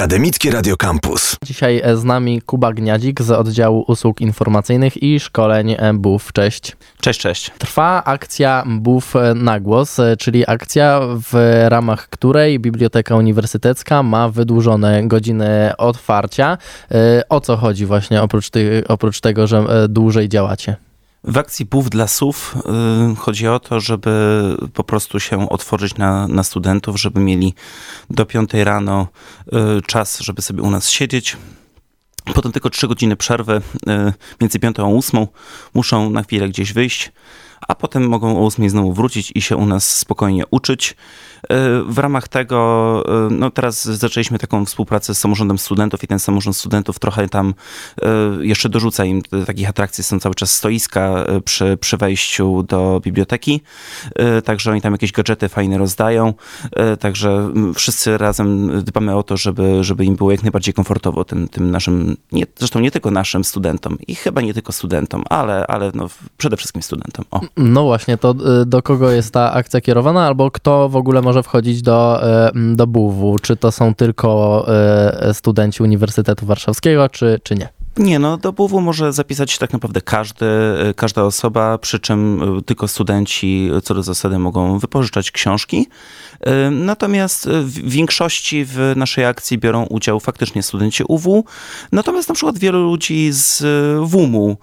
Akademickie Radio Campus. Dzisiaj z nami Kuba Gniadzik z oddziału usług informacyjnych i szkoleń BUF. Cześć. Cześć, cześć. Trwa akcja BUF na głos, czyli akcja, w ramach której Biblioteka Uniwersytecka ma wydłużone godziny otwarcia. O co chodzi właśnie oprócz, ty, oprócz tego, że dłużej działacie? W akcji PUF dla SUW y, chodzi o to, żeby po prostu się otworzyć na, na studentów, żeby mieli do 5 rano y, czas, żeby sobie u nas siedzieć. Potem tylko 3 godziny przerwy y, między 5 a 8 muszą na chwilę gdzieś wyjść, a potem mogą o 8 znowu wrócić i się u nas spokojnie uczyć. W ramach tego, no teraz zaczęliśmy taką współpracę z samorządem studentów i ten samorząd studentów trochę tam jeszcze dorzuca im takich atrakcji. Są cały czas stoiska przy, przy wejściu do biblioteki, także oni tam jakieś gadżety fajne rozdają, także wszyscy razem dbamy o to, żeby, żeby im było jak najbardziej komfortowo, tym, tym naszym, nie, zresztą nie tylko naszym studentom i chyba nie tylko studentom, ale, ale no, przede wszystkim studentom. O. No właśnie, to do kogo jest ta akcja kierowana, albo kto w ogóle może wchodzić do, e, do BUW? Czy to są tylko e, studenci Uniwersytetu Warszawskiego, czy, czy nie? Nie, no do BUW może zapisać się tak naprawdę każdy, e, każda osoba, przy czym tylko studenci co do zasady mogą wypożyczać książki. Natomiast w większości w naszej akcji biorą udział faktycznie studenci UW. Natomiast na przykład wielu ludzi z WUM-u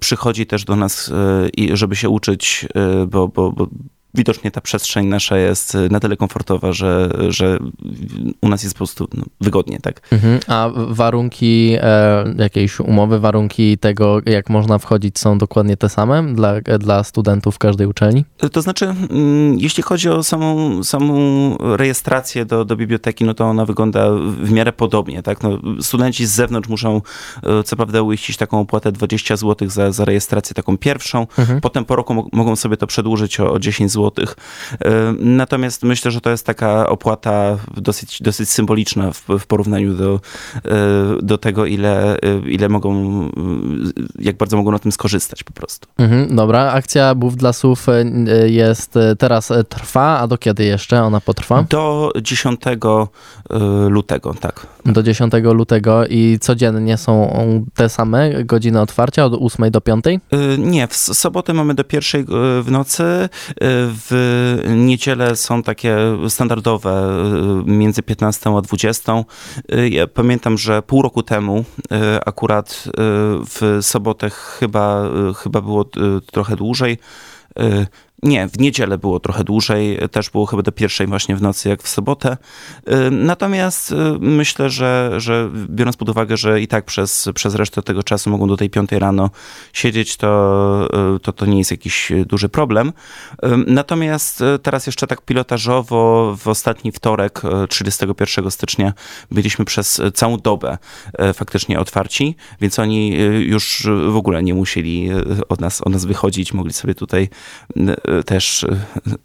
przychodzi też do nas, żeby się uczyć, bo, bo, bo widocznie ta przestrzeń nasza jest y, na tyle komfortowa, że, że u nas jest po prostu no, wygodnie, tak. Mhm. A warunki e, jakiejś umowy, warunki tego, jak można wchodzić, są dokładnie te same dla, dla studentów każdej uczelni? To znaczy, mm, jeśli chodzi o samą, samą rejestrację do, do biblioteki, no to ona wygląda w miarę podobnie, tak. No, studenci z zewnątrz muszą e, co prawda uiścić taką opłatę 20 zł za, za rejestrację taką pierwszą, mhm. potem po roku mogą sobie to przedłużyć o, o 10 zł zł. Natomiast myślę, że to jest taka opłata dosyć, dosyć symboliczna w, w porównaniu do, e, do tego, ile, e, ile mogą, jak bardzo mogą na tym skorzystać po prostu. Mhm, dobra, akcja Bów dla e, jest teraz trwa, a do kiedy jeszcze ona potrwa? Do 10 lutego, tak. Do 10 lutego i codziennie są te same godziny otwarcia od 8 do 5? Nie, w sobotę mamy do pierwszej w nocy, w niedzielę są takie standardowe y, między 15 a 20. Y, ja pamiętam, że pół roku temu y, akurat w sobotę chyba, chyba było trochę dłużej. Nie, w niedzielę było trochę dłużej, też było chyba do pierwszej właśnie w nocy, jak w sobotę. Natomiast myślę, że, że biorąc pod uwagę, że i tak przez, przez resztę tego czasu mogą do tej piątej rano siedzieć, to, to to nie jest jakiś duży problem. Natomiast teraz jeszcze tak pilotażowo w ostatni wtorek, 31 stycznia, byliśmy przez całą dobę faktycznie otwarci, więc oni już w ogóle nie musieli od nas, od nas wychodzić, mogli sobie tutaj też e,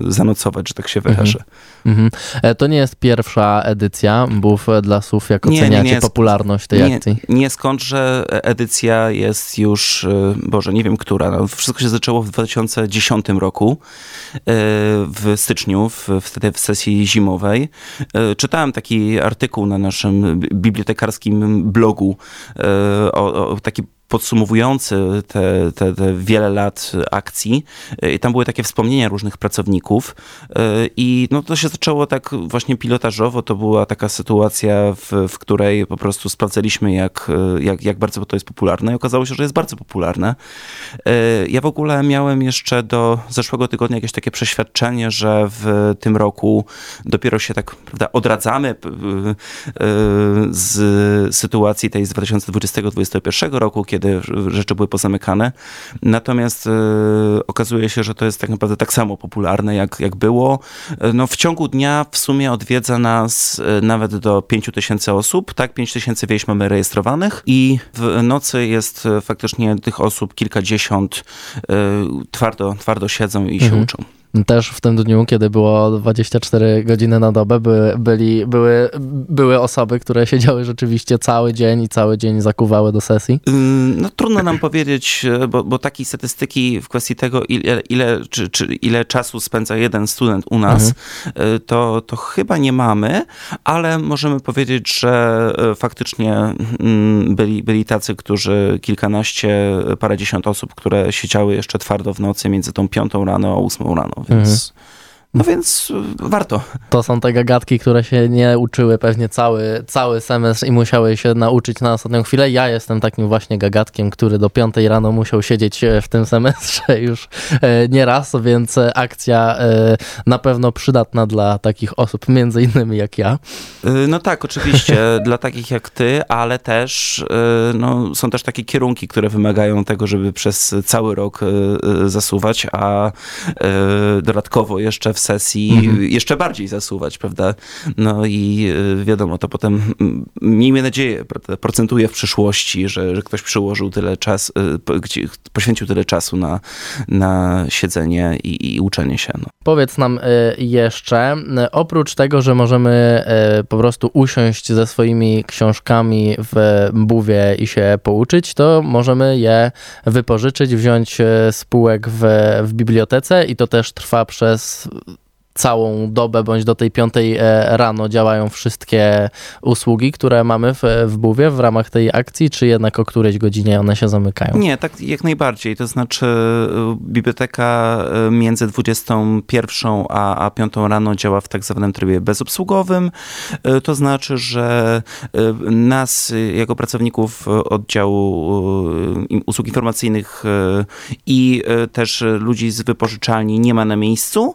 zanocować, że tak się wyrażę. Mm -hmm. To nie jest pierwsza edycja Bów dla SUF, jak oceniacie nie, nie. popularność tej nie, akcji? Nie, skąd, że edycja jest już, e, Boże, nie wiem która. No, wszystko się zaczęło w 2010 roku, w styczniu, w, wtedy w sesji zimowej. Czytałem taki artykuł na naszym bibliotekarskim blogu, o, o taki podsumowujący te, te, te, wiele lat akcji. I tam były takie wspomnienia różnych pracowników. I no, to się zaczęło tak właśnie pilotażowo. To była taka sytuacja, w, w której po prostu sprawdzaliśmy, jak, jak, jak bardzo to jest popularne. I okazało się, że jest bardzo popularne. Ja w ogóle miałem jeszcze do zeszłego tygodnia jakieś takie przeświadczenie, że w tym roku dopiero się tak prawda, odradzamy z sytuacji tej z 2020-2021 roku, kiedy kiedy rzeczy były pozamykane. Natomiast e, okazuje się, że to jest tak naprawdę tak samo popularne, jak, jak było. E, no, w ciągu dnia w sumie odwiedza nas e, nawet do 5 tysięcy osób. Tak, 5 tysięcy wieś mamy rejestrowanych i w nocy jest faktycznie tych osób kilkadziesiąt twardo, twardo siedzą i się mhm. uczą. Też w tym dniu, kiedy było 24 godziny na dobę, by, byli, były, były osoby, które siedziały rzeczywiście cały dzień i cały dzień zakuwały do sesji? No trudno nam powiedzieć, bo, bo takiej statystyki w kwestii tego, ile, ile, czy, czy ile czasu spędza jeden student u nas, mhm. to, to chyba nie mamy, ale możemy powiedzieć, że faktycznie mm, byli, byli tacy, którzy kilkanaście, parędziesiąt osób, które siedziały jeszcze twardo w nocy między tą piątą rano a ósmą rano, więc... Mhm. No więc warto. To są te gagatki, które się nie uczyły pewnie cały, cały semestr i musiały się nauczyć na ostatnią chwilę. Ja jestem takim właśnie gagatkiem, który do piątej rano musiał siedzieć e, w tym semestrze już e, nieraz, więc akcja e, na pewno przydatna dla takich osób, między innymi jak ja. No tak, oczywiście, dla takich jak ty, ale też no, są też takie kierunki, które wymagają tego, żeby przez cały rok zasuwać, a dodatkowo jeszcze w sesji mhm. jeszcze bardziej zasuwać, prawda? No i y, wiadomo, to potem, mm, miejmy nadzieję, procentuje w przyszłości, że, że ktoś przyłożył tyle czasu, y, poświęcił tyle czasu na, na siedzenie i, i uczenie się. No. Powiedz nam y, jeszcze, oprócz tego, że możemy po prostu usiąść ze swoimi książkami w buwie i się pouczyć, to możemy je wypożyczyć, wziąć spółek w, w bibliotece i to też trwa przez całą dobę bądź do tej piątej e, rano działają wszystkie usługi, które mamy w, w Buwie w ramach tej akcji, czy jednak o którejś godzinie one się zamykają? Nie, tak jak najbardziej. To znaczy e, biblioteka e, między 21 a, a 5 rano działa w tak zwanym trybie bezobsługowym. To znaczy, że nas jako pracowników oddziału usług informacyjnych i też ludzi z wypożyczalni nie ma na miejscu.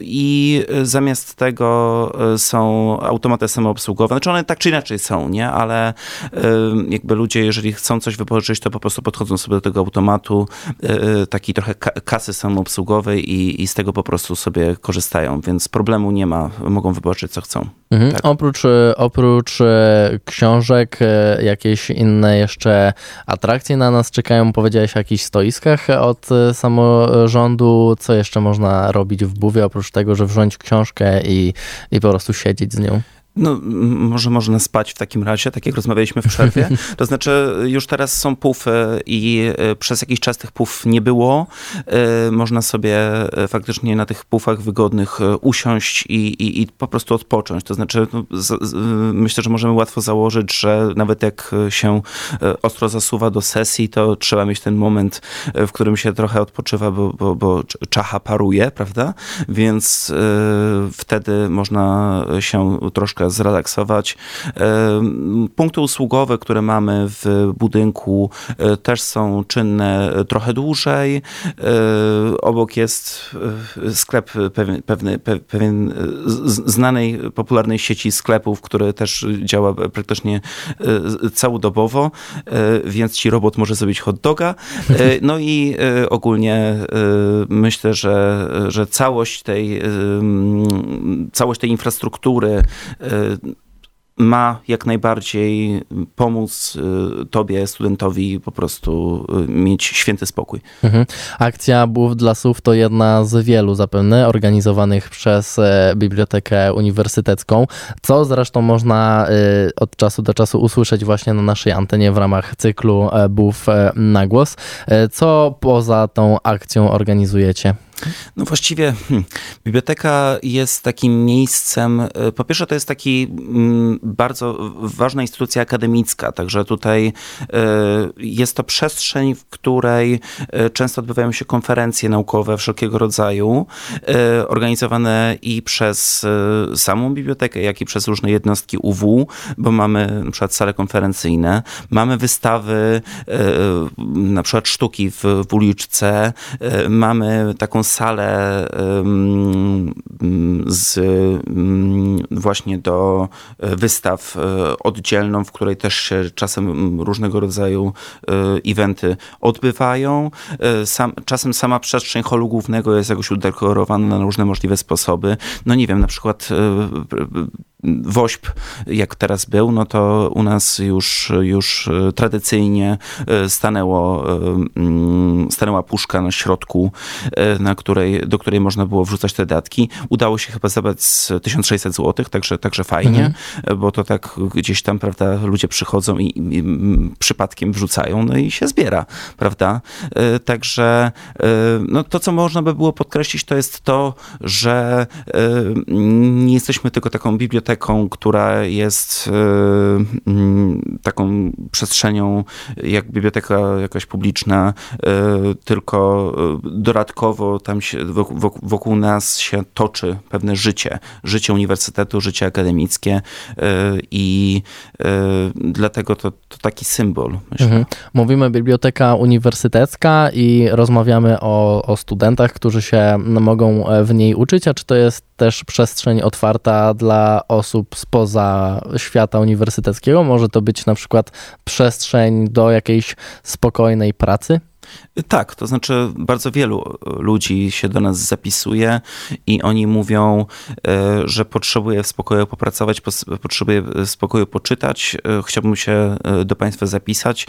I zamiast tego e, są automaty samoobsługowe. Znaczy one tak czy inaczej są, nie? Ale e, jakby ludzie, jeżeli chcą coś wypożyczyć, to po prostu podchodzą sobie do tego automatu, e, takiej trochę kasy samoobsługowej i, i z tego po prostu sobie korzystają, więc problemu nie ma, mogą wypożyczyć co chcą. Mhm. Tak. Oprócz, oprócz książek, jakieś inne jeszcze atrakcje na nas czekają, powiedziałeś o jakichś stoiskach od samorządu, co jeszcze można robić w Buwie, oprócz tego, że wrząć książkę i, i po prostu siedzieć z nią? No, może można spać w takim razie, tak jak rozmawialiśmy w przerwie. To znaczy, już teraz są pufy i e, przez jakiś czas tych puf nie było. E, można sobie e, faktycznie na tych pufach wygodnych usiąść i, i, i po prostu odpocząć. To znaczy, no, z, z, myślę, że możemy łatwo założyć, że nawet jak się ostro zasuwa do sesji, to trzeba mieć ten moment, w którym się trochę odpoczywa, bo, bo, bo czacha paruje, prawda? Więc wtedy można się troszkę zrelaksować. E, punkty usługowe, które mamy w budynku e, też są czynne trochę dłużej. E, obok jest sklep pewien, pewny, pewien znanej, popularnej sieci sklepów, który też działa praktycznie całodobowo, więc ci robot może zrobić hot doga. No i ogólnie myślę, że, że całość tej całość tej infrastruktury ma jak najbardziej pomóc y, tobie, studentowi, po prostu y, mieć święty spokój. Mhm. Akcja Błów dla Słów to jedna z wielu zapewne organizowanych przez e, Bibliotekę Uniwersytecką, co zresztą można y, od czasu do czasu usłyszeć właśnie na naszej antenie w ramach cyklu e, Błów e, na głos. Co poza tą akcją organizujecie? No właściwie hmm, biblioteka jest takim miejscem, e, po pierwsze to jest taki mm, bardzo ważna instytucja akademicka, także tutaj e, jest to przestrzeń, w której e, często odbywają się konferencje naukowe wszelkiego rodzaju, organizowane i przez samą bibliotekę, jak i przez różne jednostki UW, bo mamy na przykład sale konferencyjne, mamy wystawy, na przykład sztuki w, w uliczce, mamy taką salę z, właśnie do wystaw e, oddzielną, w której też się czasem różnego rodzaju e, eventy odbywają. E, sam, czasem sama przestrzeń holu głównego jest jakoś udekorowana na różne możliwe sposoby. No nie wiem, na przykład WOŚP, jak teraz był, no to u nas już, już tradycyjnie stanęło, mm, stanęła puszka na środku, na której, do której można było wrzucać te datki. Udało się chyba zebrać 1600 zł, także, także fajnie, mhm. bo to tak gdzieś tam, prawda, ludzie przychodzą i, i, przypadkiem wrzucają, no i się zbiera, prawda? Także no to, co można by było podkreślić, to jest to, że nie jesteśmy tylko taką biblioteką, która jest mm, taką przestrzenią jak biblioteka jakaś publiczna, tylko dodatkowo tam się wokół, wokół nas się toczy pewne życie, życie uniwersytetu, życie akademickie i dlatego to, to taki symbol. Mhm. Mówimy biblioteka uniwersytecka i rozmawiamy o, o studentach, którzy się mogą w niej uczyć, a czy to jest też przestrzeń otwarta dla osób spoza świata uniwersyteckiego? Może to być na przykład przestrzeń do jakiejś spokojnej pracy? Tak, to znaczy bardzo wielu ludzi się do nas zapisuje i oni mówią, e, że potrzebuje w spokoju popracować, potrzebuje w spokoju poczytać, e, chciałbym się e, do Państwa zapisać.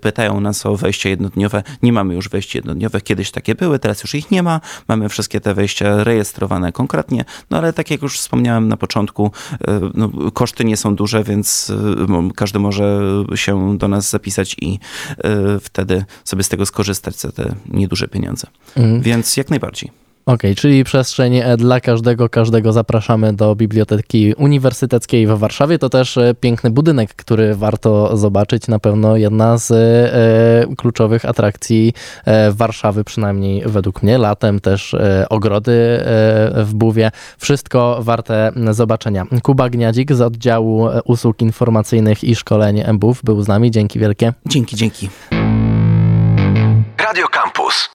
Pytają nas o wejście jednodniowe. Nie mamy już wejść jednodniowych, kiedyś takie były, teraz już ich nie ma. Mamy wszystkie te wejścia rejestrowane konkretnie, no ale tak jak już wspomniałem na początku, no, koszty nie są duże, więc każdy może się do nas zapisać i wtedy sobie z tego skorzystać za te nieduże pieniądze. Mhm. Więc jak najbardziej. Okej, okay, czyli przestrzeń e, dla każdego, każdego zapraszamy do Biblioteki Uniwersyteckiej w Warszawie. To też e, piękny budynek, który warto zobaczyć. Na pewno jedna z e, kluczowych atrakcji Warszawy, przynajmniej według mnie. Latem też ogrody w Buwie. Wszystko warte zobaczenia. Kuba Gniadzik z oddziału usług informacyjnych i szkoleń MBUW był z nami. Dzięki wielkie. Dzięki, dzięki. Radio Campus.